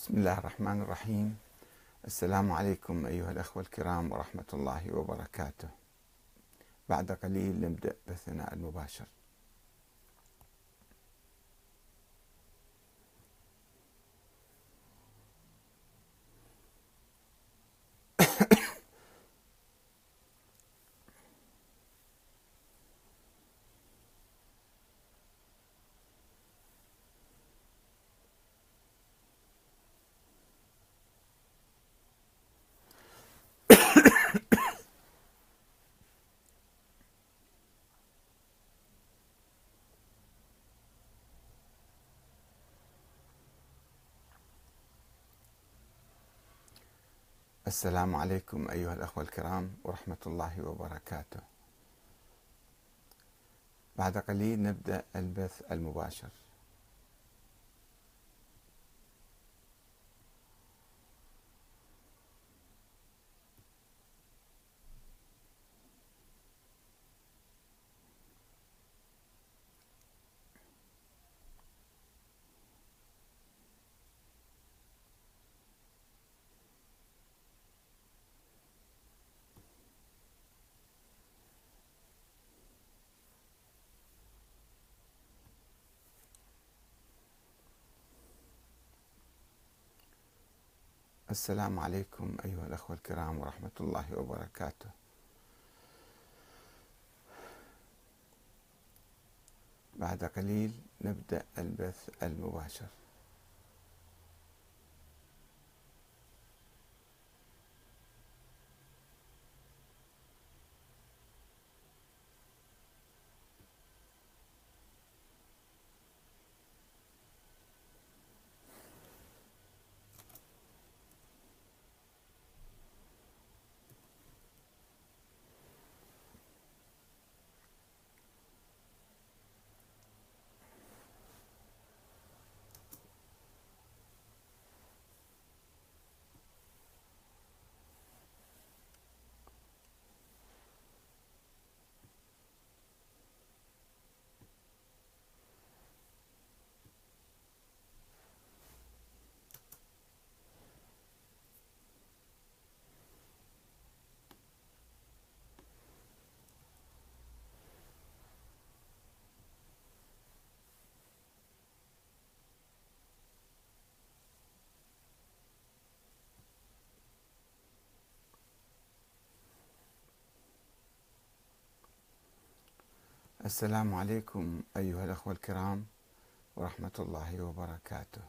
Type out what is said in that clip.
بسم الله الرحمن الرحيم. السلام عليكم أيها الأخوة الكرام ورحمة الله وبركاته. بعد قليل نبدأ بثنا المباشر. السلام عليكم أيها الأخوة الكرام ورحمة الله وبركاته. بعد قليل نبدأ البث المباشر. السلام عليكم أيها الأخوة الكرام ورحمة الله وبركاته. بعد قليل نبدأ البث المباشر. السلام عليكم أيها الأخوة الكرام ورحمة الله وبركاته.